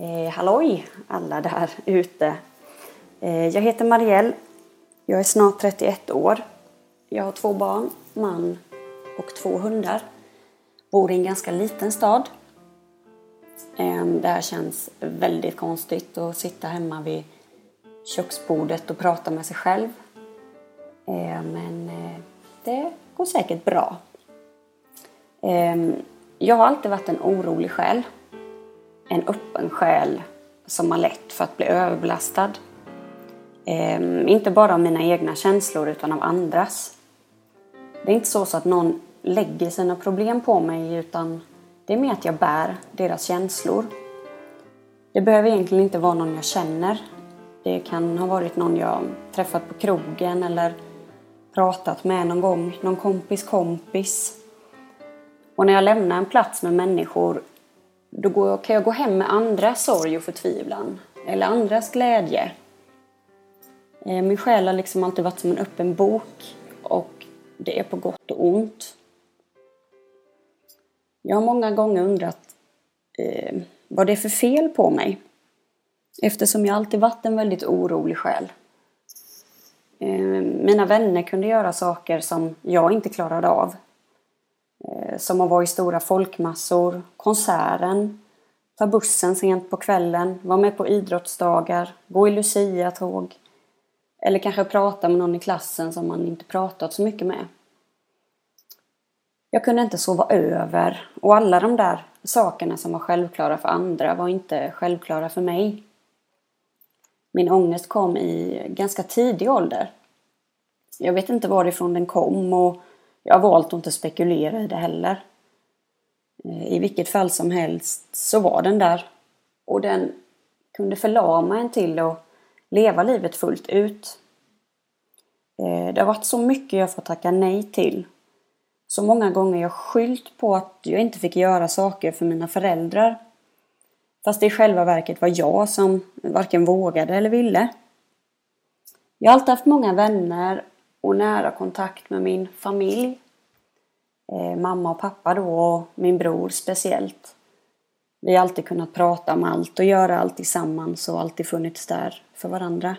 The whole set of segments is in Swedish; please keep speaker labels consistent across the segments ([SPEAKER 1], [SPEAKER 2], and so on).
[SPEAKER 1] Eh, halloj alla där ute. Eh, jag heter Marielle. Jag är snart 31 år. Jag har två barn, man och två hundar. Bor i en ganska liten stad. Eh, det här känns väldigt konstigt att sitta hemma vid köksbordet och prata med sig själv. Eh, men eh, det går säkert bra. Eh, jag har alltid varit en orolig själ en öppen själ som har lätt för att bli överbelastad. Ehm, inte bara av mina egna känslor utan av andras. Det är inte så, så att någon lägger sina problem på mig utan det är mer att jag bär deras känslor. Det behöver egentligen inte vara någon jag känner. Det kan ha varit någon jag träffat på krogen eller pratat med någon gång, någon kompis kompis. Och när jag lämnar en plats med människor då går, kan jag gå hem med andras sorg och förtvivlan. Eller andras glädje. Eh, min själ har liksom alltid varit som en öppen bok. Och det är på gott och ont. Jag har många gånger undrat eh, vad det är för fel på mig. Eftersom jag alltid varit en väldigt orolig själ. Eh, mina vänner kunde göra saker som jag inte klarade av. Som att vara i stora folkmassor, konserten, ta bussen sent på kvällen, vara med på idrottsdagar, gå i Lucia-tåg. Eller kanske prata med någon i klassen som man inte pratat så mycket med. Jag kunde inte sova över och alla de där sakerna som var självklara för andra var inte självklara för mig. Min ångest kom i ganska tidig ålder. Jag vet inte varifrån den kom och jag har valt att inte spekulera i det heller. Eh, I vilket fall som helst så var den där. Och den kunde förlama en till att leva livet fullt ut. Eh, det har varit så mycket jag fått tacka nej till. Så många gånger jag skyllt på att jag inte fick göra saker för mina föräldrar. Fast det i själva verket var jag som varken vågade eller ville. Jag har alltid haft många vänner och nära kontakt med min familj. Eh, mamma och pappa då och min bror speciellt. Vi har alltid kunnat prata om allt och göra allt tillsammans och alltid funnits där för varandra.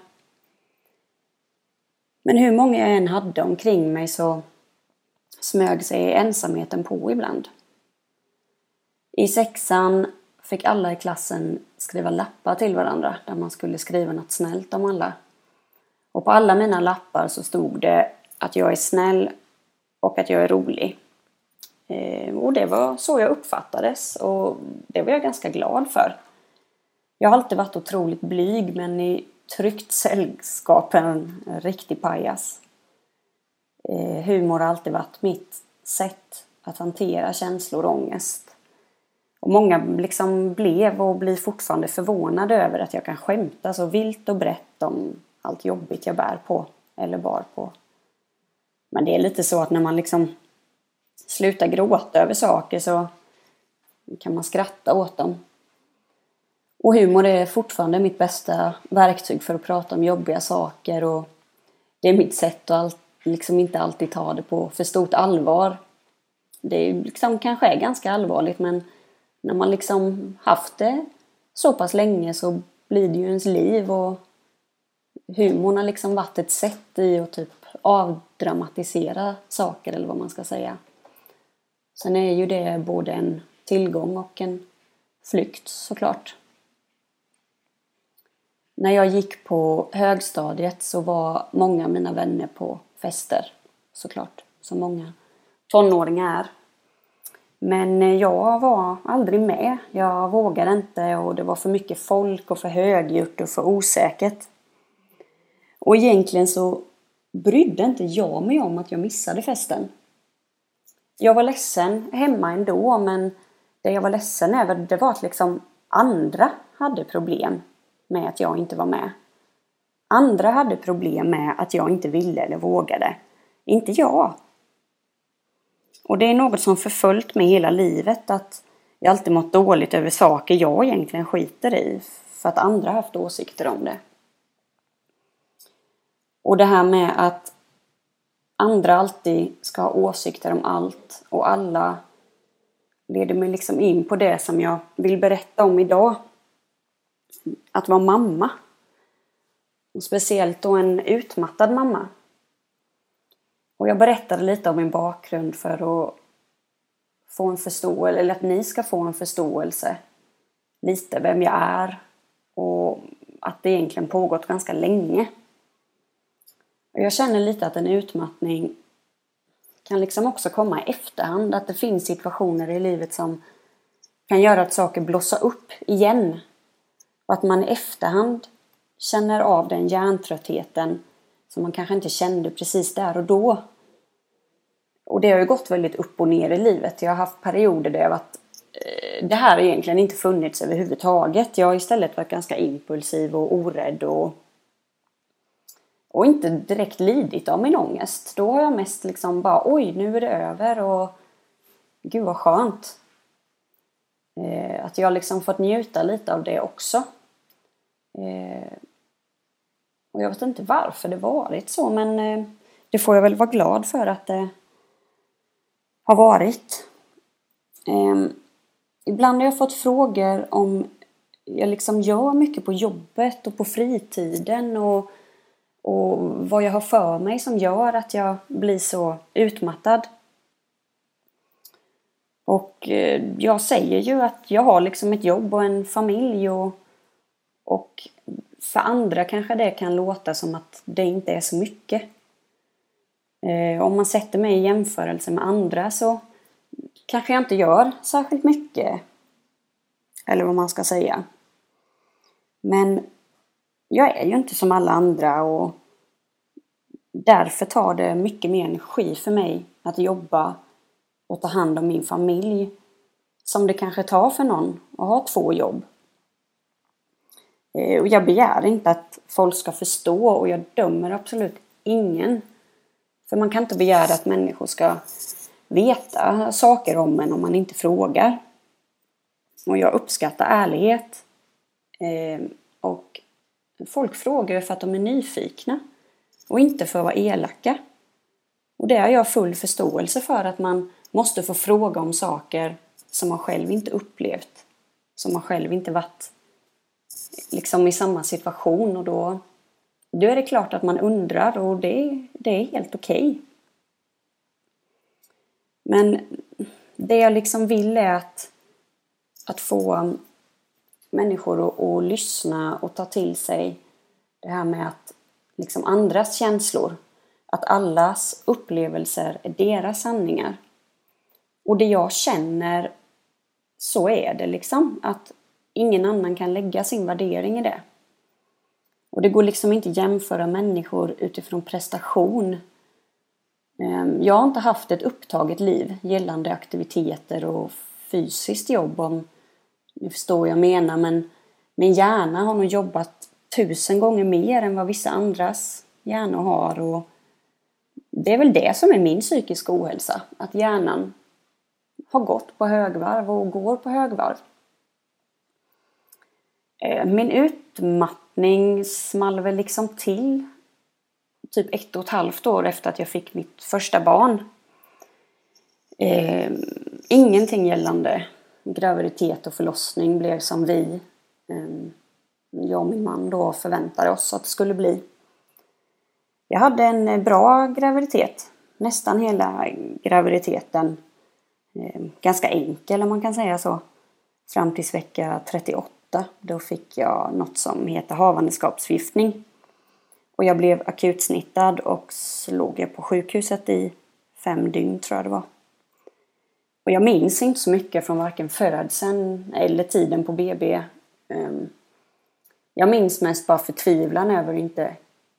[SPEAKER 1] Men hur många jag än hade omkring mig så smög sig ensamheten på ibland. I sexan fick alla i klassen skriva lappar till varandra där man skulle skriva något snällt om alla. Och på alla mina lappar så stod det att jag är snäll och att jag är rolig. Eh, och det var så jag uppfattades och det var jag ganska glad för. Jag har alltid varit otroligt blyg men i tryggt sällskap en riktig pajas. Eh, humor har alltid varit mitt sätt att hantera känslor och ångest. Och många liksom blev och blir fortfarande förvånade över att jag kan skämta så vilt och brett om allt jobbigt jag bär på eller bar på. Men det är lite så att när man liksom slutar gråta över saker så kan man skratta åt dem. Och humor är fortfarande mitt bästa verktyg för att prata om jobbiga saker och det är mitt sätt att liksom inte alltid ta det på för stort allvar. Det är liksom kanske är ganska allvarligt men när man liksom haft det så pass länge så blir det ju ens liv och humorn har liksom varit ett sätt i att typ avdramatisera saker eller vad man ska säga. Sen är ju det både en tillgång och en flykt såklart. När jag gick på högstadiet så var många av mina vänner på fester såklart, som många tonåringar är. Men jag var aldrig med. Jag vågade inte och det var för mycket folk och för högljutt och för osäkert. Och egentligen så brydde inte jag mig om att jag missade festen. Jag var ledsen hemma ändå men det jag var ledsen över det var att liksom andra hade problem med att jag inte var med. Andra hade problem med att jag inte ville eller vågade. Inte jag. Och det är något som förföljt mig hela livet att jag alltid mått dåligt över saker jag egentligen skiter i för att andra haft åsikter om det. Och det här med att andra alltid ska ha åsikter om allt och alla leder mig liksom in på det som jag vill berätta om idag. Att vara mamma. Och speciellt då en utmattad mamma. Och jag berättade lite om min bakgrund för att få en förståelse, eller att ni ska få en förståelse. Lite vem jag är och att det egentligen pågått ganska länge. Och jag känner lite att en utmattning kan liksom också komma i efterhand. Att det finns situationer i livet som kan göra att saker blossar upp igen. Och att man i efterhand känner av den hjärntröttheten som man kanske inte kände precis där och då. Och det har ju gått väldigt upp och ner i livet. Jag har haft perioder där jag varit eh, det här har egentligen inte funnits överhuvudtaget. Jag har istället varit ganska impulsiv och orädd och och inte direkt lidit av min ångest. Då har jag mest liksom bara oj, nu är det över och gud vad skönt. Eh, att jag liksom fått njuta lite av det också. Eh, och jag vet inte varför det varit så men eh, det får jag väl vara glad för att det har varit. Eh, ibland har jag fått frågor om jag liksom gör mycket på jobbet och på fritiden och och vad jag har för mig som gör att jag blir så utmattad. Och eh, jag säger ju att jag har liksom ett jobb och en familj och, och för andra kanske det kan låta som att det inte är så mycket. Eh, om man sätter mig i jämförelse med andra så kanske jag inte gör särskilt mycket. Eller vad man ska säga. Men jag är ju inte som alla andra och därför tar det mycket mer energi för mig att jobba och ta hand om min familj som det kanske tar för någon att ha två jobb. Eh, och jag begär inte att folk ska förstå och jag dömer absolut ingen. För man kan inte begära att människor ska veta saker om en om man inte frågar. Och jag uppskattar ärlighet. Eh, och folk frågar för att de är nyfikna och inte för att vara elaka. Och det har jag full förståelse för att man måste få fråga om saker som man själv inte upplevt. Som man själv inte varit liksom i samma situation och då, då är det klart att man undrar och det, det är helt okej. Okay. Men det jag liksom vill är att, att få människor att, att lyssna och ta till sig det här med att liksom andras känslor. Att allas upplevelser är deras sanningar. Och det jag känner, så är det liksom. Att ingen annan kan lägga sin värdering i det. Och det går liksom inte att jämföra människor utifrån prestation. Ehm, jag har inte haft ett upptaget liv gällande aktiviteter och fysiskt jobb om nu förstår vad jag menar men min hjärna har nog jobbat tusen gånger mer än vad vissa andras hjärnor har. Och det är väl det som är min psykiska ohälsa, att hjärnan har gått på högvarv och går på högvarv. Eh, min utmattning small väl liksom till typ ett och ett halvt år efter att jag fick mitt första barn. Eh, ingenting gällande graviditet och förlossning blev som vi ehm, jag och min man då förväntade oss att det skulle bli. Jag hade en eh, bra graviditet. Nästan hela graviditeten. Ehm, ganska enkel om man kan säga så. Fram till vecka 38. Då fick jag något som heter havandeskapsförgiftning. Och jag blev akutsnittad och så låg jag på sjukhuset i fem dygn tror jag det var. Och jag minns inte så mycket från varken födseln eller tiden på BB. Ehm, jag minns mest bara förtvivlan över att inte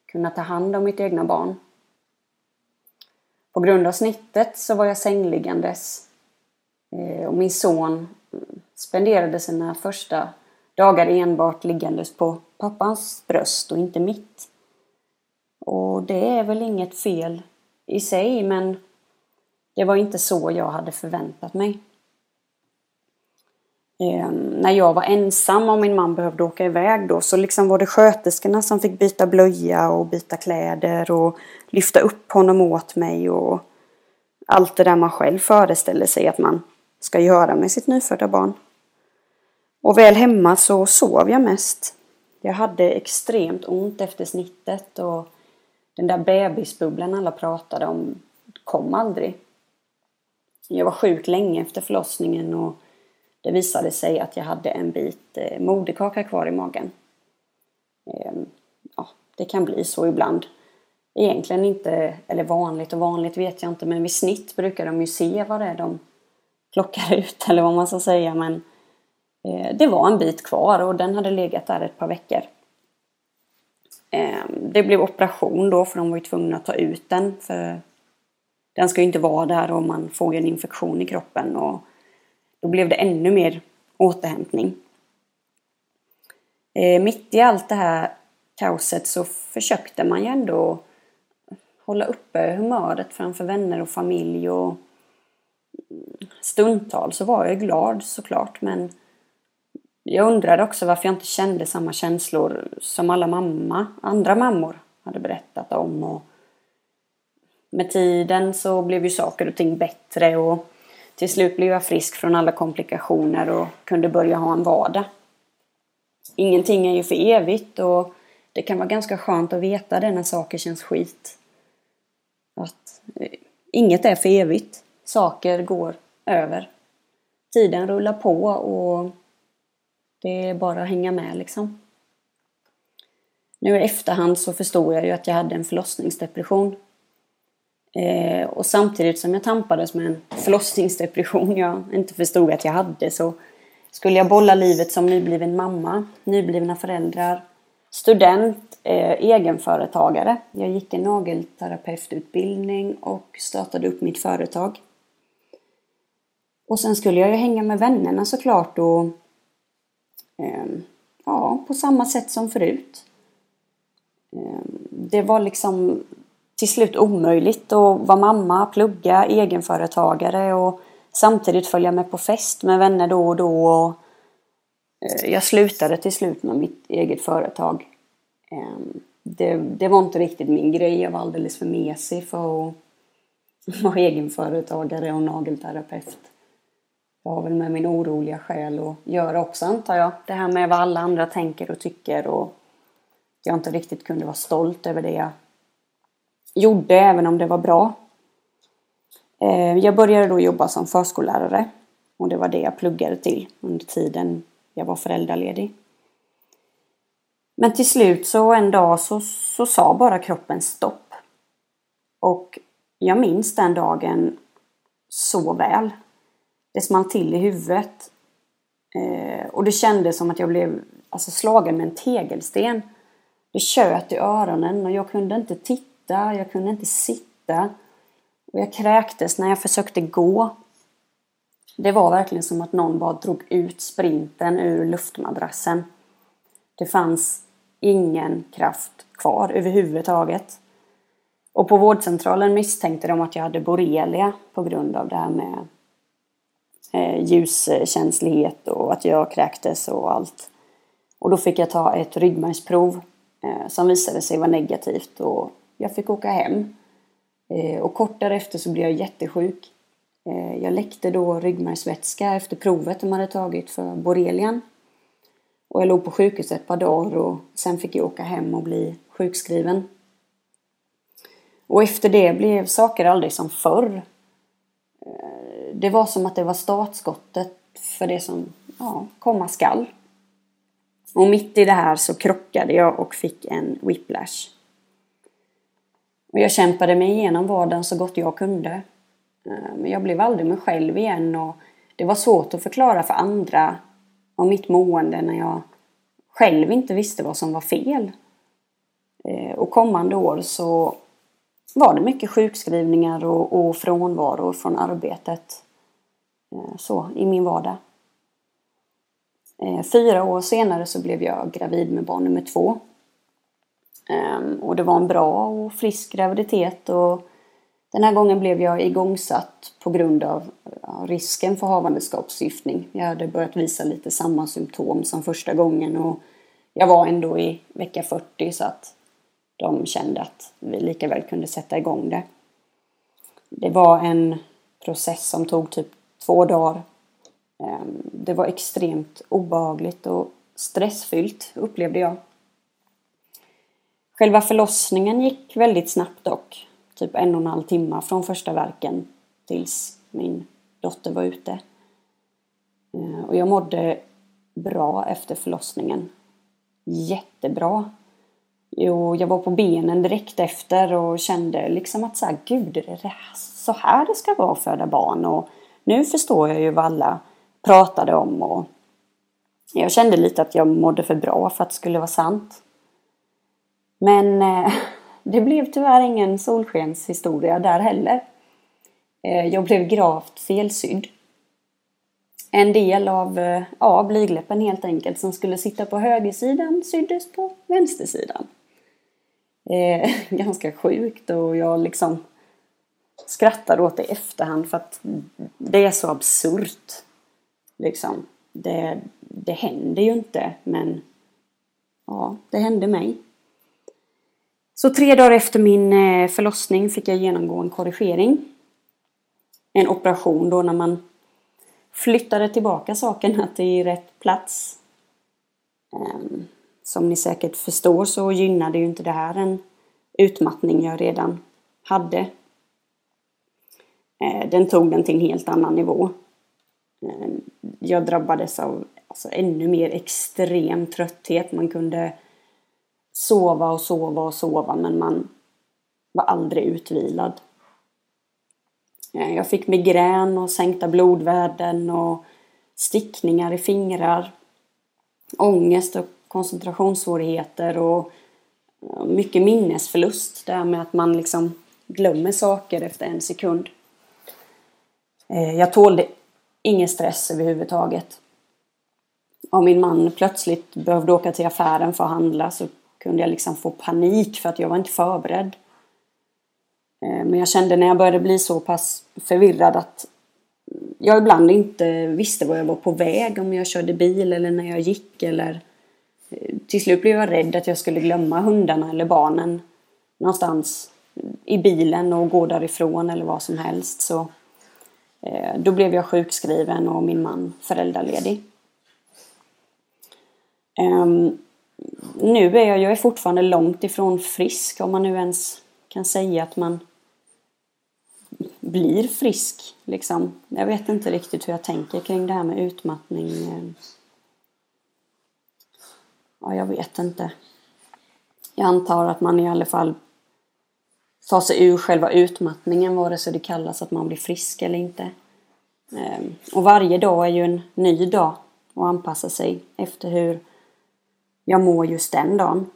[SPEAKER 1] kunna ta hand om mitt egna barn. På grund av snittet så var jag sängliggandes ehm, och min son spenderade sina första dagar enbart liggandes på pappans bröst och inte mitt. Och det är väl inget fel i sig men det var inte så jag hade förväntat mig. Ehm, när jag var ensam och min man behövde åka iväg då så liksom var det sköterskorna som fick byta blöja och byta kläder och lyfta upp honom åt mig och allt det där man själv föreställer sig att man ska göra med sitt nyfödda barn. Och väl hemma så sov jag mest. Jag hade extremt ont efter snittet och den där bebisbubblan alla pratade om kom aldrig. Jag var sjuk länge efter förlossningen och det visade sig att jag hade en bit eh, moderkaka kvar i magen. Ehm, ja, det kan bli så ibland. Egentligen inte, eller vanligt och vanligt vet jag inte, men vid snitt brukar de ju se vad det är de plockar ut eller vad man ska säga. Men eh, det var en bit kvar och den hade legat där ett par veckor. Ehm, det blev operation då för de var ju tvungna att ta ut den. För den ska ju inte vara där och man får ju en infektion i kroppen. Och då blev det ännu mer återhämtning. Eh, mitt i allt det här kaoset så försökte man ju ändå hålla uppe humöret framför vänner och familj och stundtal så var jag glad såklart men jag undrade också varför jag inte kände samma känslor som alla mamma, andra mammor hade berättat om. Och med tiden så blev ju saker och ting bättre och till slut blev jag frisk från alla komplikationer och kunde börja ha en vardag. Ingenting är ju för evigt och det kan vara ganska skönt att veta det när saker känns skit. Att eh, inget är för evigt. Saker går över. Tiden rullar på och det är bara att hänga med liksom. Nu i efterhand så förstod jag ju att jag hade en förlossningsdepression. Eh, och samtidigt som jag tampades med en förlossningsdepression jag inte förstod att jag hade så skulle jag bolla livet som nybliven mamma, nyblivna föräldrar, student, eh, egenföretagare. Jag gick en nagelterapeututbildning och startade upp mitt företag. Och sen skulle jag ju hänga med vännerna såklart och eh, ja, på samma sätt som förut. Eh, det var liksom till slut omöjligt att vara mamma, plugga, egenföretagare och samtidigt följa med på fest med vänner då och då. Och, eh, jag slutade till slut med mitt eget företag. Ehm, det, det var inte riktigt min grej. Jag var alldeles för mesig för att vara egenföretagare och nagelterapeut. Jag har väl med min oroliga själ att göra också antar jag. Det här med vad alla andra tänker och tycker och jag inte riktigt kunde vara stolt över det jag gjorde även om det var bra. Eh, jag började då jobba som förskollärare och det var det jag pluggade till under tiden jag var föräldraledig. Men till slut så en dag så, så sa bara kroppen stopp. Och jag minns den dagen så väl. Det small till i huvudet. Eh, och det kändes som att jag blev alltså, slagen med en tegelsten. Det tjöt i öronen och jag kunde inte titta, jag kunde inte sitta. Och jag kräktes när jag försökte gå. Det var verkligen som att någon bara drog ut sprinten ur luftmadrassen. Det fanns ingen kraft kvar överhuvudtaget. Och på vårdcentralen misstänkte de att jag hade borrelia på grund av det här med eh, ljuskänslighet och att jag kräktes och allt. Och då fick jag ta ett ryggmärgsprov eh, som visade sig vara negativt och jag fick åka hem. Eh, och kort därefter så blev jag jättesjuk. Eh, jag läckte då ryggmärgsvätska efter provet de hade tagit för borrelian. Och jag låg på sjukhus ett par dagar och sen fick jag åka hem och bli sjukskriven. Och efter det blev saker aldrig som förr. Eh, det var som att det var startskottet för det som ja, komma skall. Och mitt i det här så krockade jag och fick en whiplash. Jag kämpade mig igenom vardagen så gott jag kunde. Eh, men jag blev aldrig mig själv igen och det var svårt att förklara för andra om mitt mående när jag själv inte visste vad som var fel. Eh, och kommande år så var det mycket sjukskrivningar och, och frånvaro från arbetet eh, så, i min vardag. Fyra år senare så blev jag gravid med barn nummer två. Ehm, och det var en bra och frisk graviditet och den här gången blev jag igångsatt på grund av risken för havandeskapsförgiftning. Jag hade börjat visa lite samma symptom som första gången och jag var ändå i vecka 40 så att de kände att vi lika väl kunde sätta igång det. Det var en process som tog typ två dagar. Ehm, det var extremt obehagligt och stressfyllt upplevde jag. Själva förlossningen gick väldigt snabbt dock. Typ en och en halv timme från första verken tills min dotter var ute. Eh, och jag mådde bra efter förlossningen. Jättebra. Jo, jag var på benen direkt efter och kände liksom att så här, gud, är det så här det ska vara att föda barn? Och nu förstår jag ju vad alla pratade om och jag kände lite att jag mådde för bra för att det skulle vara sant. Men eh, det blev tyvärr ingen solskenshistoria där heller. Eh, jag blev gravt felsydd. En del av eh, ja, blygläppen helt enkelt som skulle sitta på högersidan syddes på vänstersidan. Eh, ganska sjukt och jag liksom skrattar åt det i efterhand för att det är så absurt. Liksom. Det, det händer ju inte men ja, det hände mig. Så tre dagar efter min eh, förlossning fick jag genomgå en korrigering. En operation då när man flyttade tillbaka sakerna till rätt plats. Ehm, som ni säkert förstår så gynnade ju inte det här en utmattning jag redan hade. Eh, den tog den till en helt annan nivå. Ehm, jag drabbades av alltså, ännu mer extrem trötthet. Man kunde sova och sova och sova men man var aldrig utvilad. Eh, jag fick migrän och sänkta blodvärden och stickningar i fingrar. Ångest och koncentrationssvårigheter och eh, mycket minnesförlust. Det här med att man liksom glömmer saker efter en sekund. Eh, jag tålde ingen stress överhuvudtaget. Om min man plötsligt behövde åka till affären för att handla så kunde jag liksom få panik för att jag var inte förberedd. Eh, men jag kände när jag började bli så pass förvirrad att jag ibland inte visste var jag var på väg, om jag körde bil eller när jag gick eller eh, till slut blev jag rädd att jag skulle glömma hundarna eller barnen någonstans i bilen och gå därifrån eller vad som helst. Så eh, då blev jag sjukskriven och min man föräldraledig. Ehm, nu är jag, jag är fortfarande långt ifrån frisk om man nu ens kan säga att man blir frisk. Liksom. Jag vet inte riktigt hur jag tänker kring det här med utmattning. Eh. Ja, jag vet inte. Jag antar att man i alla fall tar sig ur själva utmattningen, vare sig det kallas att man blir frisk eller inte. Eh, och varje dag är ju en ny dag och anpassa sig efter hur jag mår just den dagen.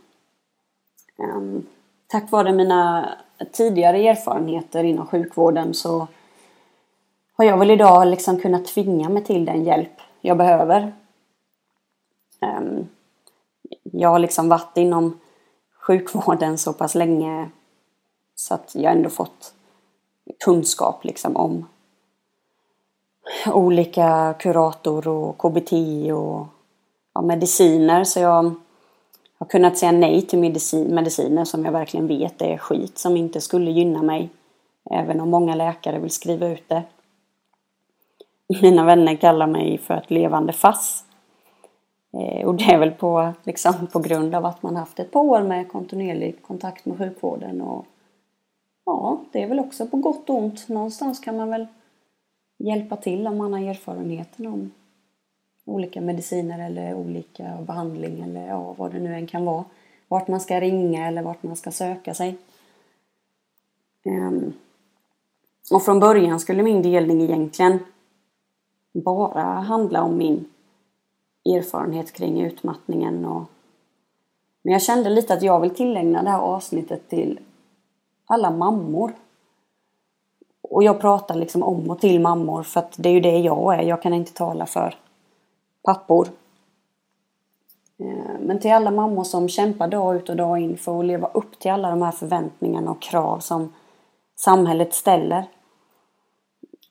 [SPEAKER 1] Um, tack vare mina tidigare erfarenheter inom sjukvården så har jag väl idag liksom kunnat tvinga mig till den hjälp jag behöver. Um, jag har liksom varit inom sjukvården så pass länge så att jag ändå fått kunskap liksom om olika kurator och KBT och ja, mediciner så jag har kunnat säga nej till medicin, mediciner som jag verkligen vet är skit som inte skulle gynna mig. Även om många läkare vill skriva ut det. Mina vänner kallar mig för ett levande fass. Eh, och det är väl på, liksom, på grund av att man haft ett par år med kontinuerlig kontakt med sjukvården. Och, ja, det är väl också på gott och ont. Någonstans kan man väl hjälpa till om man har erfarenheten om olika mediciner eller olika behandling eller ja, vad det nu än kan vara. Vart man ska ringa eller vart man ska söka sig. Um, och från början skulle min delning egentligen bara handla om min erfarenhet kring utmattningen och men jag kände lite att jag vill tillägna det här avsnittet till alla mammor. Och jag pratar liksom om och till mammor för att det är ju det jag är. Jag kan inte tala för pappor. Eh, men till alla mammor som kämpar dag ut och dag in för att leva upp till alla de här förväntningarna och krav som samhället ställer.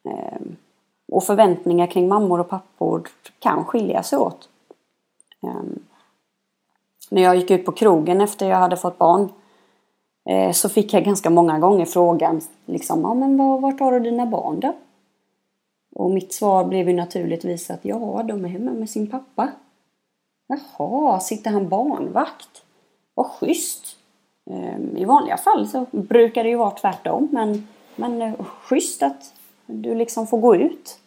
[SPEAKER 1] Eh, och förväntningar kring mammor och pappor kan skilja sig åt. Eh, när jag gick ut på krogen efter jag hade fått barn så fick jag ganska många gånger frågan liksom, ja men vart har du dina barn då? Och mitt svar blev ju naturligtvis att ja, de är hemma med sin pappa. Jaha, sitter han barnvakt? Vad schysst! Ehm, I vanliga fall så brukar det ju vara tvärtom men, men eh, schysst att du liksom får gå ut.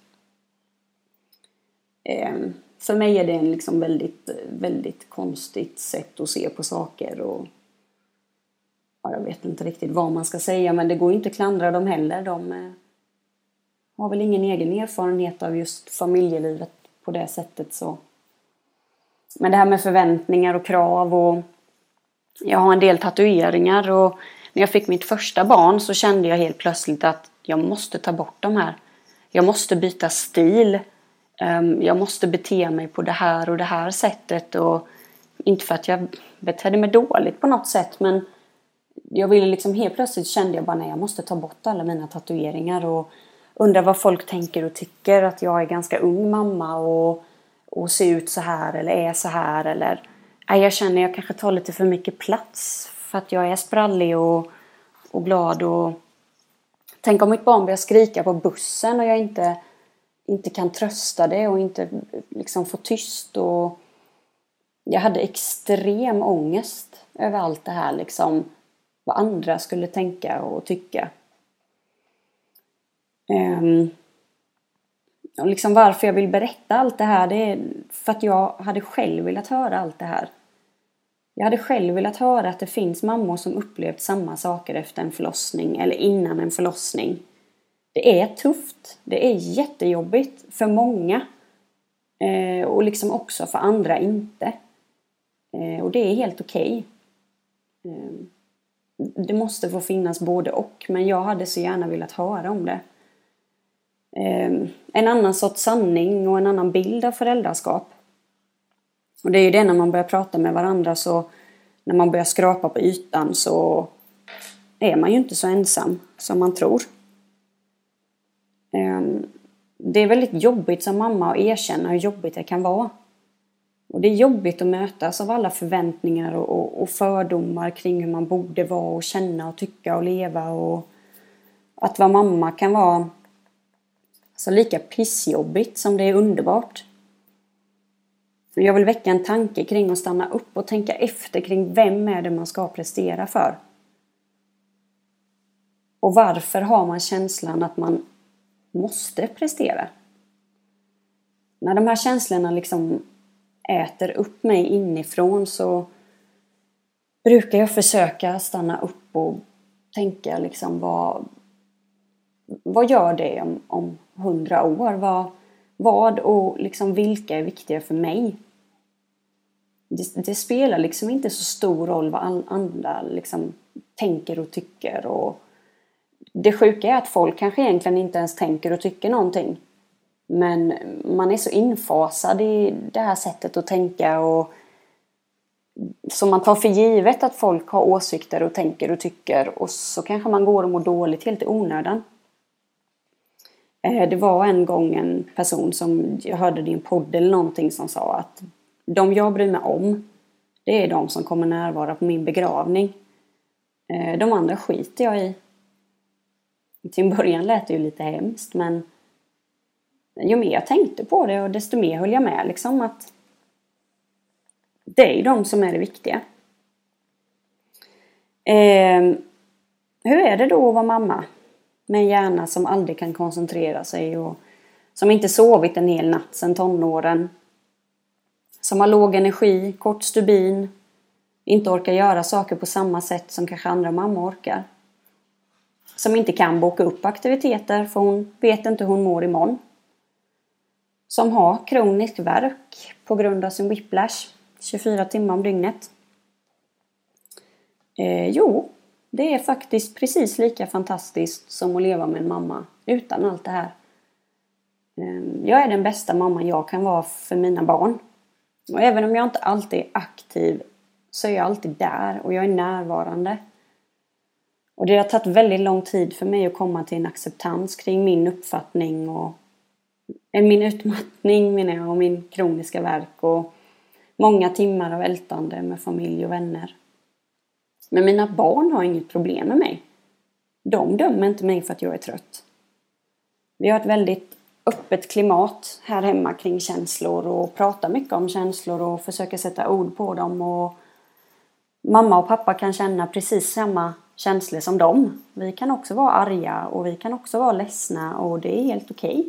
[SPEAKER 1] Ehm, för mig är det en liksom väldigt, väldigt konstigt sätt att se på saker och ja, jag vet inte riktigt vad man ska säga men det går ju inte att klandra dem heller. De eh, jag har väl ingen egen erfarenhet av just familjelivet på det sättet så men det här med förväntningar och krav och jag har en del tatueringar och när jag fick mitt första barn så kände jag helt plötsligt att jag måste ta bort de här. Jag måste byta stil. Ehm, jag måste bete mig på det här och det här sättet och inte för att jag betedde mig dåligt på något sätt men jag ville liksom helt plötsligt kände jag bara nej jag måste ta bort alla mina tatueringar och Undrar vad folk tänker och tycker att jag är ganska ung mamma och och ser ut så här eller är så här eller jag känner att jag kanske tar lite för mycket plats för att jag är sprallig och, och glad och tänk om mitt barn börjar skrika på bussen och jag inte, inte kan trösta det och inte liksom få tyst och jag hade extrem ångest över allt det här liksom vad andra skulle tänka och tycka. Um, och liksom varför jag vill berätta allt det här det är för att jag hade själv velat höra allt det här. Jag hade själv velat höra att det finns mammor som upplevt samma saker efter en förlossning eller innan en förlossning. Det är tufft. Det är jättejobbigt för många. Eh, och liksom också för andra inte. Eh, och det är helt okej. Okay. Eh, det måste få finnas både och, men jag hade så gärna velat höra om det. Ehm, en annan sorts sanning och en annan bild av föräldraskap. Och det är ju det när man börjar prata med varandra så när man börjar skrapa på ytan så är man ju inte så ensam som man tror. Ehm, det är väldigt jobbigt som mamma att erkänna hur jobbigt det kan vara. Och det är jobbigt att mötas av alla förväntningar och, fördomar kring hur man borde vara och känna och tycka och leva. Och att vara mamma kan vara så lika pissjobbigt som det är underbart. Jag vill väcka en tanke kring att stanna upp och tänka efter kring vem är det man ska prestera för? Och varför har man känslan att man måste prestera? När de här känslorna liksom äter upp mig inifrån så brukar jag försöka stanna upp och tänka liksom vad, vad gör det om, om hundra år? Vad, vad och liksom vilka är viktiga för mig? Det, det, spelar liksom inte så stor roll vad andra liksom tänker och tycker. Och det sjuka är att folk kanske egentligen inte ens tänker och tycker någonting. Men man är så infasad i det här sättet att tänka och så man tar för givet att folk har åsikter och tänker och tycker och så kanske man går och mår dåligt helt i onödan. Eh, det var en gång en person som jag hörde i en podd eller någonting som sa att de jag bryr mig om det är de som kommer närvara på min begravning. Eh, de andra skiter jag i. Till en början lät det ju lite hemskt men ju mer jag tänkte på det och desto mer höll jag med liksom att det är ju de som är det viktiga. Eh, hur är det då att vara mamma? Med en hjärna som aldrig kan koncentrera sig och som inte sovit en hel natt sedan tonåren. Som har låg energi, kort stubin, inte orkar göra saker på samma sätt som kanske andra mammor orkar. Som inte kan boka upp aktiviteter för hon vet inte hur hon mår imorgon. Som har kronisk värk på grund av sin whiplash 24 timmar om dygnet. Eh, jo, det är faktiskt precis lika fantastiskt som att leva med en mamma utan allt det här. Ehm, jag är den bästa mamman jag kan vara för mina barn. Och även om jag inte alltid är aktiv så är jag alltid där och jag är närvarande. Och det har tagit väldigt lång tid för mig att komma till en acceptans kring min uppfattning och eh, min utmattning menar jag och min kroniska verk och många timmar av ältande med familj och vänner. Men mina barn har inget problem med mig. De dömer inte mig för att jag är trött. Vi har ett väldigt öppet klimat här hemma kring känslor och pratar mycket om känslor och försöker sätta ord på dem. Och mamma och pappa kan känna precis samma känslor som dem. Vi kan också vara arga och vi kan också vara ledsna och det är helt okej.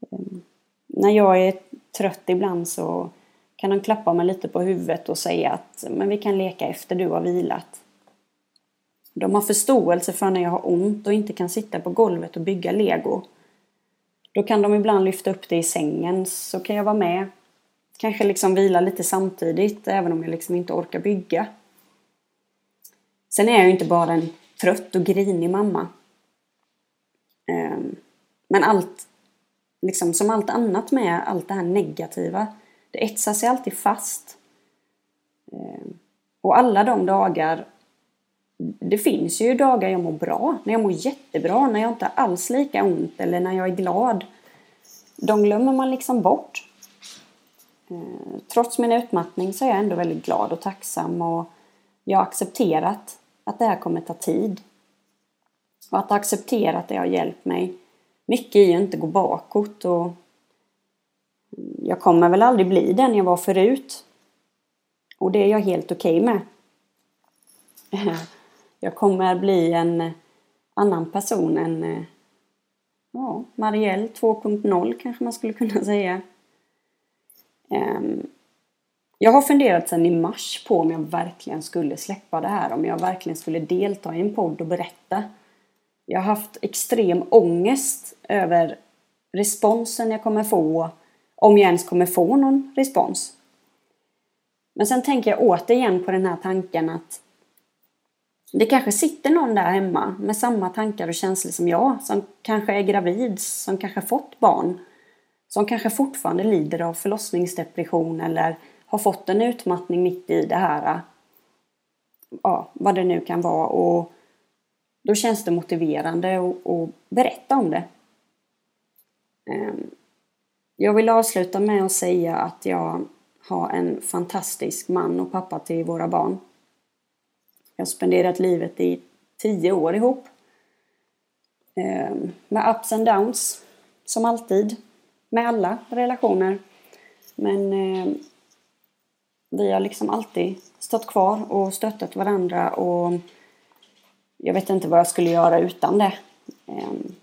[SPEAKER 1] Okay. När jag är trött ibland så kan de klappa mig lite på huvudet och säga att men vi kan leka efter du har vilat. De har förståelse för när jag har ont och inte kan sitta på golvet och bygga lego. Då kan de ibland lyfta upp det i sängen så kan jag vara med. Kanske liksom vila lite samtidigt även om jag liksom inte orkar bygga. Sen är jag ju inte bara en trött och grinig mamma. Ehm, men allt, liksom som allt annat med allt det här negativa, det etsar sig alltid fast. Ehm, och alla de dagar det finns ju dagar jag mår bra, när jag mår jättebra, när jag inte alls lika ont eller när jag är glad. De glömmer man liksom bort. Ehm, trots min utmattning så är jag ändå väldigt glad och tacksam och jag har accepterat att det här kommer ta tid. Och att acceptera att det har hjälpt mig mycket i att inte gå bakåt och jag kommer väl aldrig bli den jag var förut. Och det är jag helt okej okay med. Jag kommer bli en annan person än eh, ja, Marielle 2.0 kanske man skulle kunna säga. Ehm, jag har funderat sedan i mars på om jag verkligen skulle släppa det här, om jag verkligen skulle delta i en podd och berätta. Jag har haft extrem ångest över responsen jag kommer få, om jag ens kommer få någon respons. Men sen tänker jag återigen på den här tanken att det kanske sitter någon där hemma med samma tankar och känslor som jag, som kanske är gravid, som kanske fått barn, som kanske fortfarande lider av förlossningsdepression eller har fått en utmattning mitt i det här. Ja, vad det nu kan vara. Och då känns det motiverande att berätta om det. Ehm, jag vill avsluta med att säga att jag har en fantastisk man och pappa till våra barn. Jag har spenderat livet i tio år ihop. Ehm, med ups and downs, som alltid. Med alla relationer. Men ehm, vi har liksom alltid stått kvar och stöttat varandra och jag vet inte vad jag skulle göra utan det. Ehm,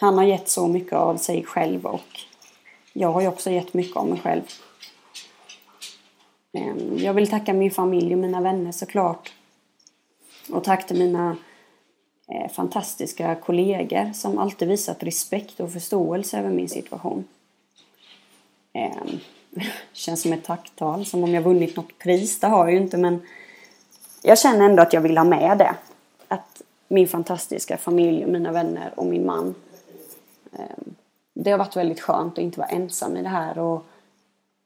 [SPEAKER 1] han har gett så mycket av sig själv och jag har ju också gett mycket av mig själv. Jag vill tacka min familj och mina vänner såklart. Och tack till mina eh, fantastiska kollegor som alltid visat respekt och förståelse över min situation. Ehm, känns som ett tacktal, som om jag vunnit något pris. Det har jag ju inte men jag känner ändå att jag vill ha med det. Att min fantastiska familj, mina vänner och min man. Ehm, det har varit väldigt skönt att inte vara ensam i det här och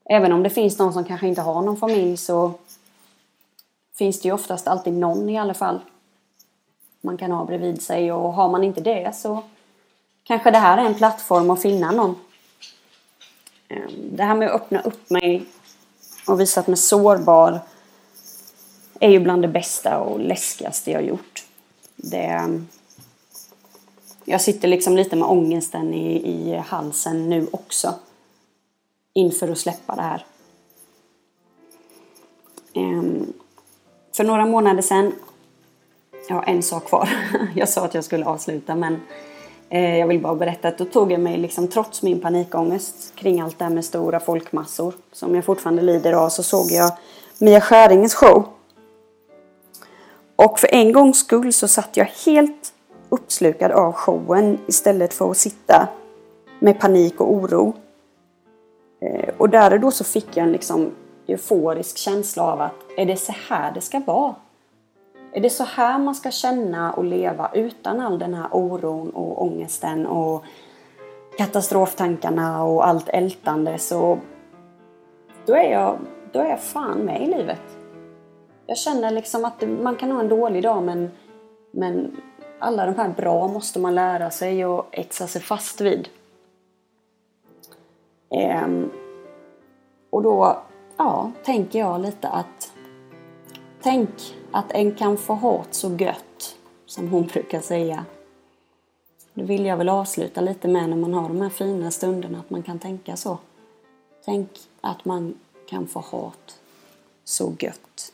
[SPEAKER 1] Även om det finns någon som kanske inte har någon familj så finns det ju oftast alltid någon i alla fall man kan ha bredvid sig och har man inte det så kanske det här är en plattform att finna någon. Ehm, det här med att öppna upp mig och visa att man är sårbar är ju bland det bästa och läskigaste jag gjort. Det, ehm, jag sitter liksom lite med ångesten i, i halsen nu också inför att släppa det här. Um, för några månader sedan, jag har en sak kvar, jag sa att jag skulle avsluta men eh, jag vill bara berätta att då tog jag mig liksom trots min panikångest kring allt det här med stora folkmassor som jag fortfarande lider av så såg jag Mia Skäringes show. Och för en gångs skull så satt jag helt uppslukad av showen istället för att sitta med panik och oro. Eh, och där och då så fick jag en liksom euforisk känsla av att är det så här det ska vara? Är det så här man ska känna och leva utan all den här oron och ångesten och katastroftankarna och allt ältande så då är jag, då är jag fan med i livet. Jag känner liksom att man kan ha en dålig dag men, men alla de här bra måste man lära sig och etsa sig fast vid. Ehm, och då ja, tänker jag lite att tänk att en kan få ha't så gött, som hon brukar säga. Det vill jag väl avsluta lite med när man har de här fina stunderna, att man kan tänka så. Tänk att man kan få ha't så gött.